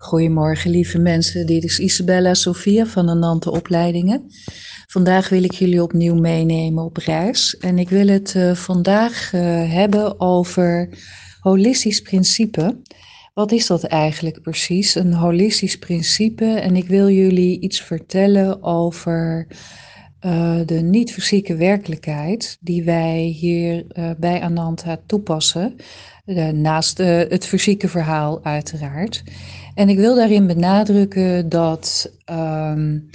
Goedemorgen lieve mensen, dit is Isabella Sofia van de Nante Opleidingen. Vandaag wil ik jullie opnieuw meenemen op reis en ik wil het uh, vandaag uh, hebben over holistisch principe. Wat is dat eigenlijk precies? Een holistisch principe en ik wil jullie iets vertellen over uh, de niet-fysieke werkelijkheid die wij hier bij Ananta toepassen. Naast het fysieke verhaal uiteraard. En ik wil daarin benadrukken dat um,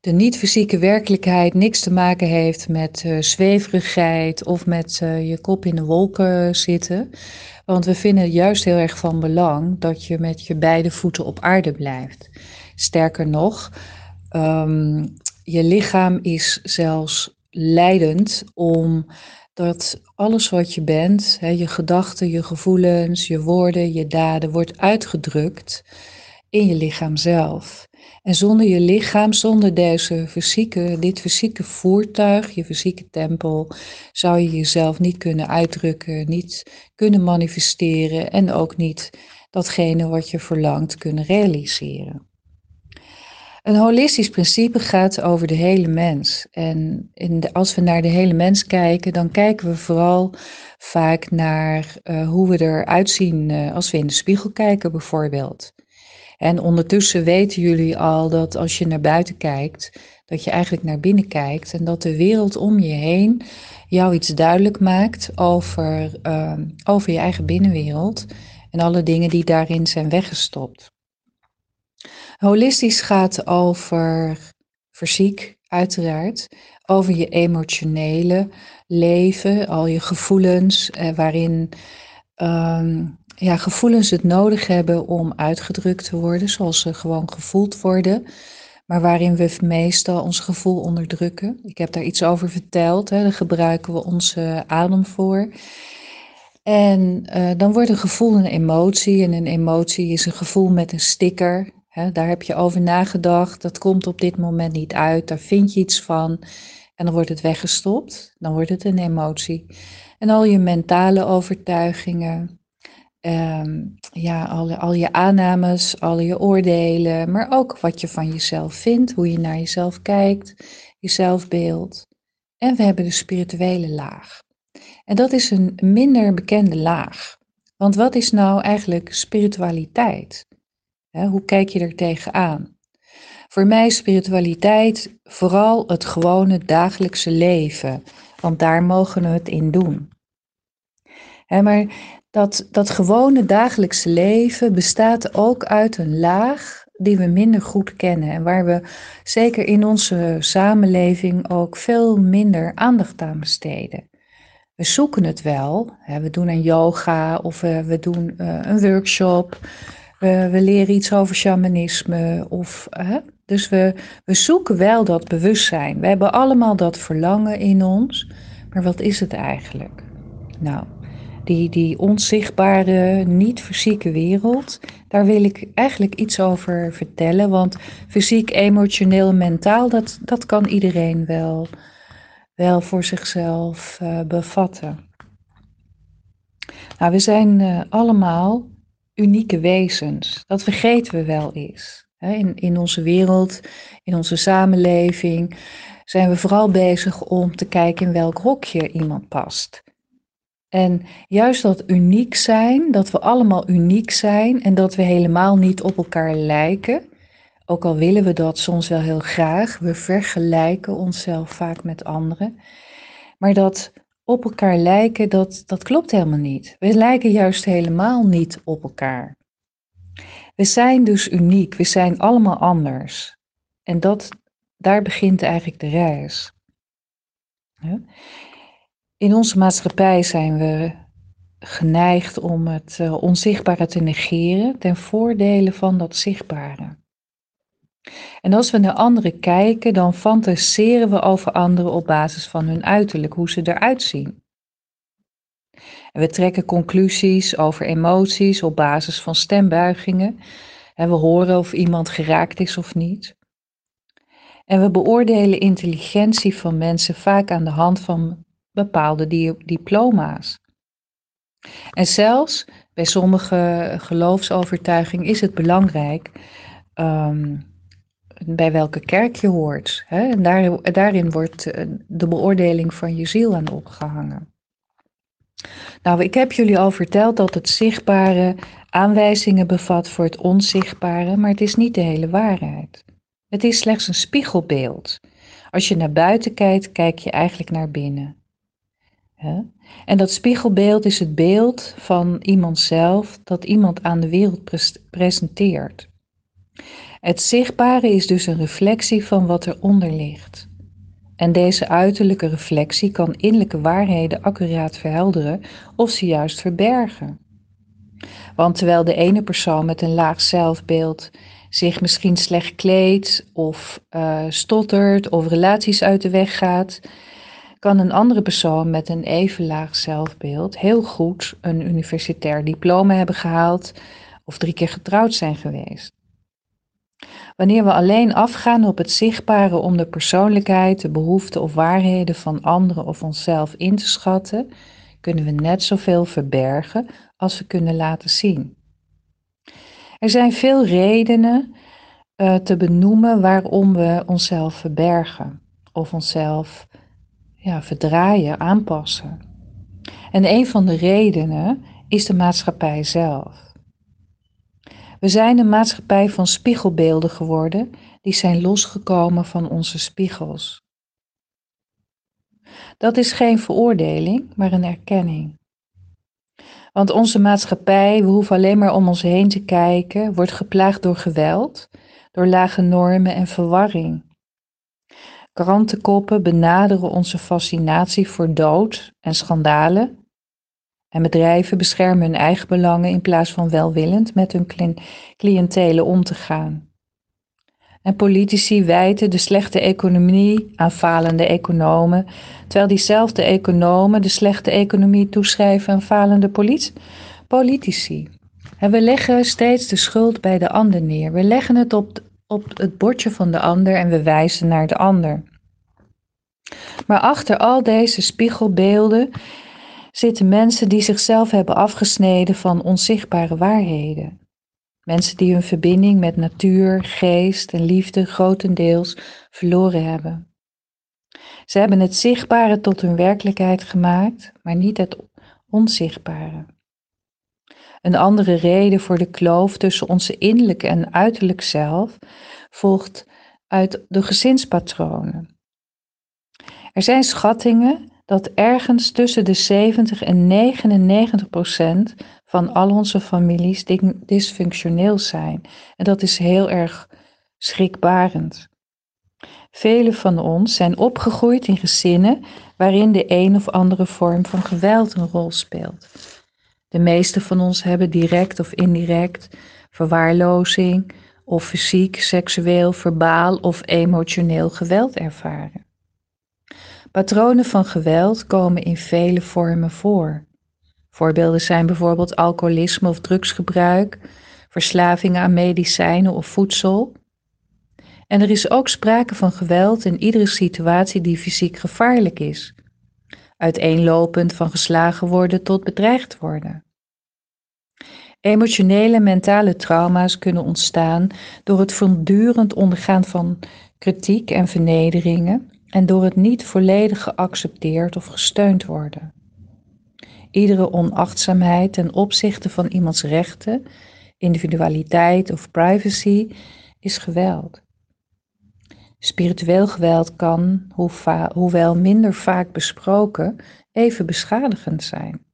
de niet-fysieke werkelijkheid niks te maken heeft met uh, zweverigheid of met je kop in de wolken zitten. Want we vinden het juist heel erg van belang dat je met je beide voeten op aarde blijft. Sterker nog, um, je lichaam is zelfs leidend om dat alles wat je bent, hè, je gedachten, je gevoelens, je woorden, je daden, wordt uitgedrukt in je lichaam zelf. En zonder je lichaam, zonder deze fysieke, dit fysieke voertuig, je fysieke tempel, zou je jezelf niet kunnen uitdrukken, niet kunnen manifesteren en ook niet datgene wat je verlangt kunnen realiseren. Een holistisch principe gaat over de hele mens. En de, als we naar de hele mens kijken, dan kijken we vooral vaak naar uh, hoe we eruit zien uh, als we in de spiegel kijken, bijvoorbeeld. En ondertussen weten jullie al dat als je naar buiten kijkt, dat je eigenlijk naar binnen kijkt en dat de wereld om je heen jou iets duidelijk maakt over, uh, over je eigen binnenwereld en alle dingen die daarin zijn weggestopt. Holistisch gaat over fysiek, uiteraard, over je emotionele leven, al je gevoelens, eh, waarin um, ja, gevoelens het nodig hebben om uitgedrukt te worden, zoals ze gewoon gevoeld worden, maar waarin we meestal ons gevoel onderdrukken. Ik heb daar iets over verteld, hè, daar gebruiken we onze adem voor. En uh, dan wordt een gevoel een emotie en een emotie is een gevoel met een sticker. Daar heb je over nagedacht, dat komt op dit moment niet uit, daar vind je iets van en dan wordt het weggestopt, dan wordt het een emotie. En al je mentale overtuigingen, um, ja, al, al je aannames, al je oordelen, maar ook wat je van jezelf vindt, hoe je naar jezelf kijkt, je zelfbeeld. En we hebben de spirituele laag. En dat is een minder bekende laag. Want wat is nou eigenlijk spiritualiteit? Hoe kijk je er tegenaan? Voor mij is spiritualiteit vooral het gewone dagelijkse leven, want daar mogen we het in doen. maar dat, dat gewone dagelijkse leven bestaat ook uit een laag die we minder goed kennen en waar we zeker in onze samenleving ook veel minder aandacht aan besteden. We zoeken het wel, we doen een yoga of we doen eh, een workshop, we, we leren iets over shamanisme of dus we, we zoeken wel dat bewustzijn. We hebben allemaal dat verlangen in ons. Maar wat is het eigenlijk? Nou, die, die onzichtbare, niet fysieke wereld, daar wil ik eigenlijk iets over vertellen. Want fysiek, emotioneel, mentaal, dat, dat kan iedereen wel, wel voor zichzelf uh, bevatten. Nou, we zijn uh, allemaal unieke wezens. Dat vergeten we wel eens. In, in onze wereld, in onze samenleving, zijn we vooral bezig om te kijken in welk hokje iemand past. En juist dat uniek zijn, dat we allemaal uniek zijn en dat we helemaal niet op elkaar lijken, ook al willen we dat soms wel heel graag, we vergelijken onszelf vaak met anderen, maar dat op elkaar lijken, dat, dat klopt helemaal niet. We lijken juist helemaal niet op elkaar. We zijn dus uniek, we zijn allemaal anders. En dat, daar begint eigenlijk de reis. In onze maatschappij zijn we geneigd om het uh, onzichtbare te negeren ten voordele van dat zichtbare. En als we naar anderen kijken, dan fantaseren we over anderen op basis van hun uiterlijk, hoe ze eruit zien. En we trekken conclusies over emoties op basis van stembuigingen. En we horen of iemand geraakt is of niet. En we beoordelen intelligentie van mensen vaak aan de hand van bepaalde diploma's. En zelfs bij sommige geloofsovertuigingen is het belangrijk ehm, bij welke kerk je hoort. Hè? En daar, daarin wordt eh, de beoordeling van je ziel aan opgehangen. Nou, ik heb jullie al verteld dat het zichtbare aanwijzingen bevat voor het onzichtbare, maar het is niet de hele waarheid. Het is slechts een spiegelbeeld. Als je naar buiten kijkt, kijk je eigenlijk naar binnen. En dat spiegelbeeld is het beeld van iemand zelf dat iemand aan de wereld presenteert. Het zichtbare is dus een reflectie van wat eronder ligt. En deze uiterlijke reflectie kan innerlijke waarheden accuraat verhelderen of ze juist verbergen. Want terwijl de ene persoon met een laag zelfbeeld zich misschien slecht kleedt of uh, stottert of relaties uit de weg gaat, kan een andere persoon met een even laag zelfbeeld heel goed een universitair diploma hebben gehaald of drie keer getrouwd zijn geweest. Wanneer we alleen afgaan op het zichtbare om de persoonlijkheid, de behoeften of waarheden van anderen of onszelf in te schatten, kunnen we net zoveel verbergen als we kunnen laten zien. Er zijn veel redenen uh, te benoemen waarom we onszelf verbergen of onszelf ja, verdraaien, aanpassen. En een van de redenen is de maatschappij zelf. We zijn een maatschappij van spiegelbeelden geworden, die zijn losgekomen van onze spiegels. Dat is geen veroordeling, maar een erkenning. Want onze maatschappij, we hoeven alleen maar om ons heen te kijken, wordt geplaagd door geweld, door lage normen en verwarring. Krantenkoppen benaderen onze fascinatie voor dood en schandalen en bedrijven beschermen hun eigen belangen in plaats van welwillend met hun cliëntelen om te gaan. En politici wijten de slechte economie aan falende economen, terwijl diezelfde economen de slechte economie toeschrijven aan falende politici. En we leggen steeds de schuld bij de ander neer. We leggen het op, op het bordje van de ander en we wijzen naar de ander. Maar achter al deze spiegelbeelden zitten mensen die zichzelf hebben afgesneden van onzichtbare waarheden. Mensen die hun verbinding met natuur, geest en liefde grotendeels verloren hebben. Ze hebben het zichtbare tot hun werkelijkheid gemaakt, maar niet het onzichtbare. Een andere reden voor de kloof tussen onze innerlijke en uiterlijk zelf volgt uit de gezinspatronen. Er zijn schattingen dat ergens tussen de 70 en 99 procent van al onze families dysfunctioneel zijn. En dat is heel erg schrikbarend. Velen van ons zijn opgegroeid in gezinnen waarin de een of andere vorm van geweld een rol speelt. De meeste van ons hebben direct of indirect verwaarlozing of fysiek, seksueel, verbaal of emotioneel geweld ervaren. Patronen van geweld komen in vele vormen voor. Voorbeelden zijn bijvoorbeeld alcoholisme of drugsgebruik, verslavingen aan medicijnen of voedsel. En er is ook sprake van geweld in iedere situatie die fysiek gevaarlijk is, uiteenlopend van geslagen worden tot bedreigd worden. Emotionele en mentale trauma's kunnen ontstaan door het voortdurend ondergaan van kritiek en vernederingen en door het niet volledig geaccepteerd of gesteund worden. Iedere onachtzaamheid ten opzichte van iemands rechten, individualiteit of privacy is geweld. Spiritueel geweld kan, hoewel minder vaak besproken, even beschadigend zijn.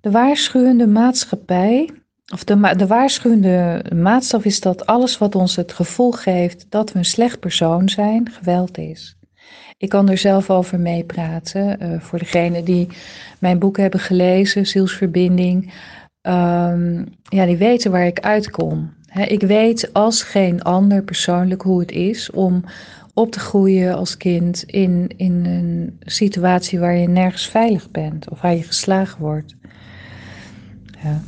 De waarschuwende maatschappij of de, de waarschuwende maatstaf is dat alles wat ons het gevoel geeft dat we een slecht persoon zijn, geweld is. Ik kan er zelf over meepraten. Uh, voor degenen die mijn boek hebben gelezen, Zielsverbinding, um, ja, die weten waar ik uitkom. ik weet als geen ander persoonlijk hoe het is om op te groeien als kind in, in een situatie waar je nergens veilig bent of waar je geslagen wordt. Ja.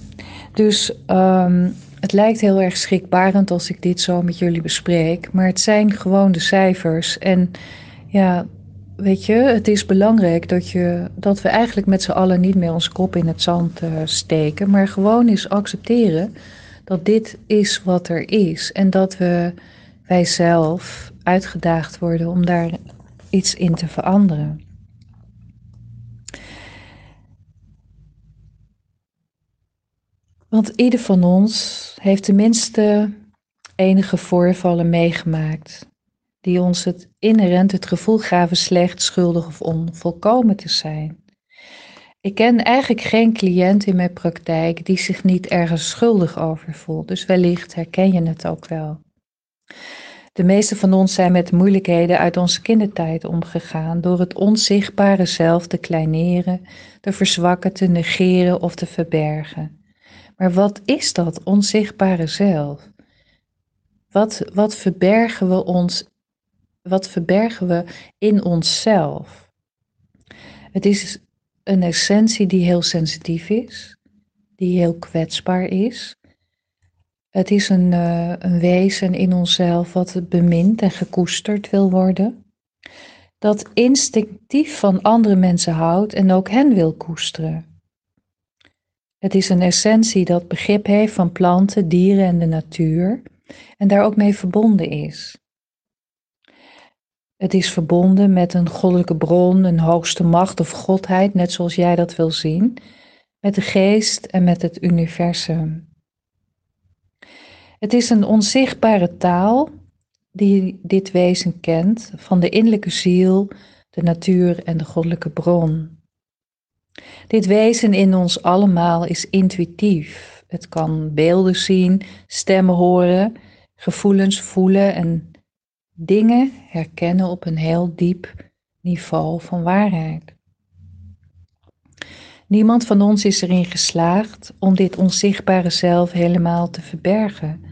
Dus um, het lijkt heel erg schrikbarend als ik dit zo met jullie bespreek, maar het zijn gewoon de cijfers. En ja, weet je, het is belangrijk dat, je, dat we eigenlijk met z'n allen niet meer ons kop in het zand uh, steken, maar gewoon eens accepteren dat dit is wat er is en dat we wij zelf uitgedaagd worden om daar iets in te veranderen. Want ieder van ons heeft tenminste enige voorvallen meegemaakt die ons het inherent het gevoel gaven slecht, schuldig of onvolkomen te zijn. Ik ken eigenlijk geen cliënt in mijn praktijk die zich niet ergens schuldig over voelt, dus wellicht herken je het ook wel. De meeste van ons zijn met moeilijkheden uit onze kindertijd omgegaan door het onzichtbare zelf te kleineren, te verzwakken, te negeren of te verbergen. Maar wat is dat onzichtbare zelf? Wat, wat verbergen we ons wat verbergen we in onszelf? Het is een essentie die heel sensitief is, die heel kwetsbaar is. Het is een, uh, een wezen in onszelf wat bemind en gekoesterd wil worden. Dat instinctief van andere mensen houdt en ook hen wil koesteren. Het is een essentie dat begrip heeft van planten, dieren en de natuur en daar ook mee verbonden is. Het is verbonden met een goddelijke bron, een hoogste macht of godheid, net zoals jij dat wil zien, met de geest en met het universum. Het is een onzichtbare taal die dit wezen kent van de innerlijke ziel, de natuur en de goddelijke bron. Dit wezen in ons allemaal is intuïtief. Het kan beelden zien, stemmen horen, gevoelens voelen en dingen herkennen op een heel diep niveau van waarheid. Niemand van ons is erin geslaagd om dit onzichtbare zelf helemaal te verbergen.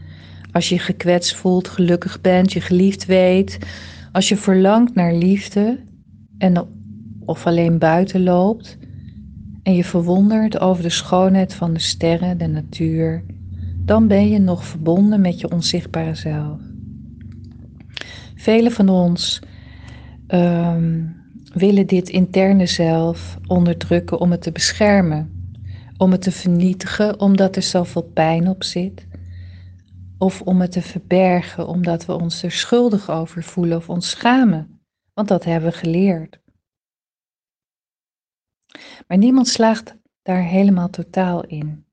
Als je gekwetst voelt, gelukkig bent, je geliefd weet, als je verlangt naar liefde en of alleen buiten loopt en je verwondert over de schoonheid van de sterren, de natuur, dan ben je nog verbonden met je onzichtbare zelf. Velen van ons um, willen dit interne zelf onderdrukken om het te beschermen, om het te vernietigen omdat er zoveel pijn op zit, of om het te verbergen omdat we ons er schuldig over voelen of ons schamen, want dat hebben we geleerd. Maar niemand slaagt daar helemaal totaal in.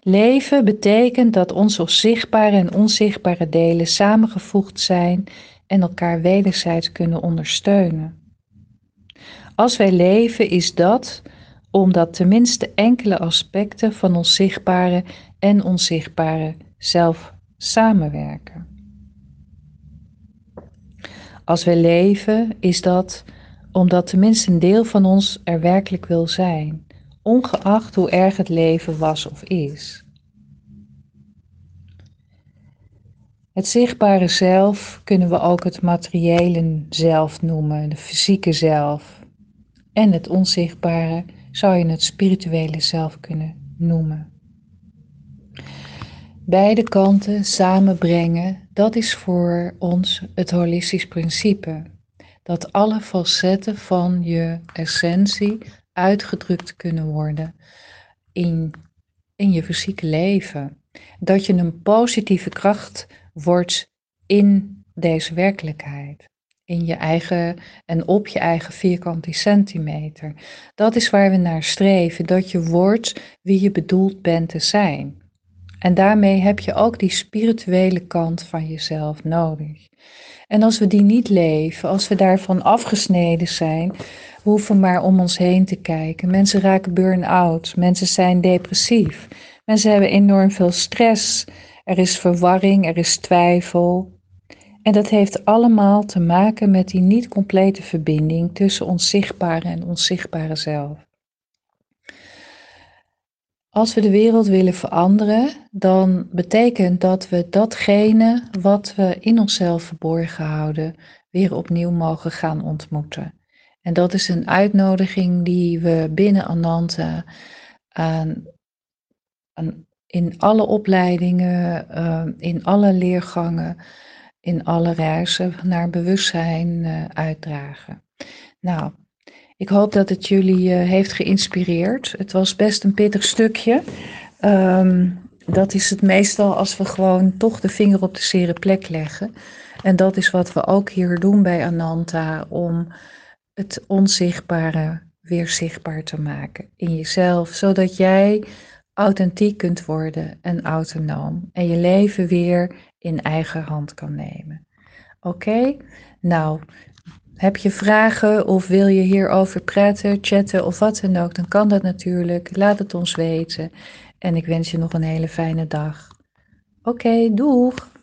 Leven betekent dat onze zichtbare en onzichtbare delen samengevoegd zijn en elkaar wederzijds kunnen ondersteunen. Als wij leven is dat omdat tenminste enkele aspecten van ons zichtbare en onzichtbare zelf samenwerken. Als wij leven is dat omdat tenminste een deel van ons er werkelijk wil zijn ongeacht hoe erg het leven was of is. Het zichtbare zelf kunnen we ook het materiële zelf noemen, de fysieke zelf. En het onzichtbare zou je het spirituele zelf kunnen noemen. Beide kanten samenbrengen, dat is voor ons het holistisch principe. Dat alle facetten van je essentie uitgedrukt kunnen worden in, in je fysieke leven. Dat je een positieve kracht wordt in deze werkelijkheid. In je eigen en op je eigen vierkante centimeter. Dat is waar we naar streven. Dat je wordt wie je bedoeld bent te zijn. En daarmee heb je ook die spirituele kant van jezelf nodig. En als we die niet leven, als we daarvan afgesneden zijn, we hoeven maar om ons heen te kijken. Mensen raken burn-out, mensen zijn depressief, mensen hebben enorm veel stress, er is verwarring, er is twijfel. En dat heeft allemaal te maken met die niet complete verbinding tussen ons zichtbare en onzichtbare zelf. Als we de wereld willen veranderen, dan betekent dat we datgene wat we in onszelf verborgen houden, weer opnieuw mogen gaan ontmoeten. En dat is een uitnodiging die we binnen Ananta aan, aan in alle opleidingen, uh, in alle leergangen, in alle reizen naar bewustzijn uh, uitdragen. Nou, ik hoop dat het jullie uh, heeft geïnspireerd. Het was best een pittig stukje. Um, dat is het meestal als we gewoon toch de vinger op de zere plek leggen. En dat is wat we ook hier doen bij Ananta, om het onzichtbare weer zichtbaar te maken in jezelf, zodat jij authentiek kunt worden en autonoom en je leven weer in eigen hand kan nemen. Oké? Nou, heb je vragen of wil je hierover praten, chatten of wat dan ook, dan kan dat natuurlijk. Laat het ons weten. En ik wens je nog een hele fijne dag. Oké, doeg!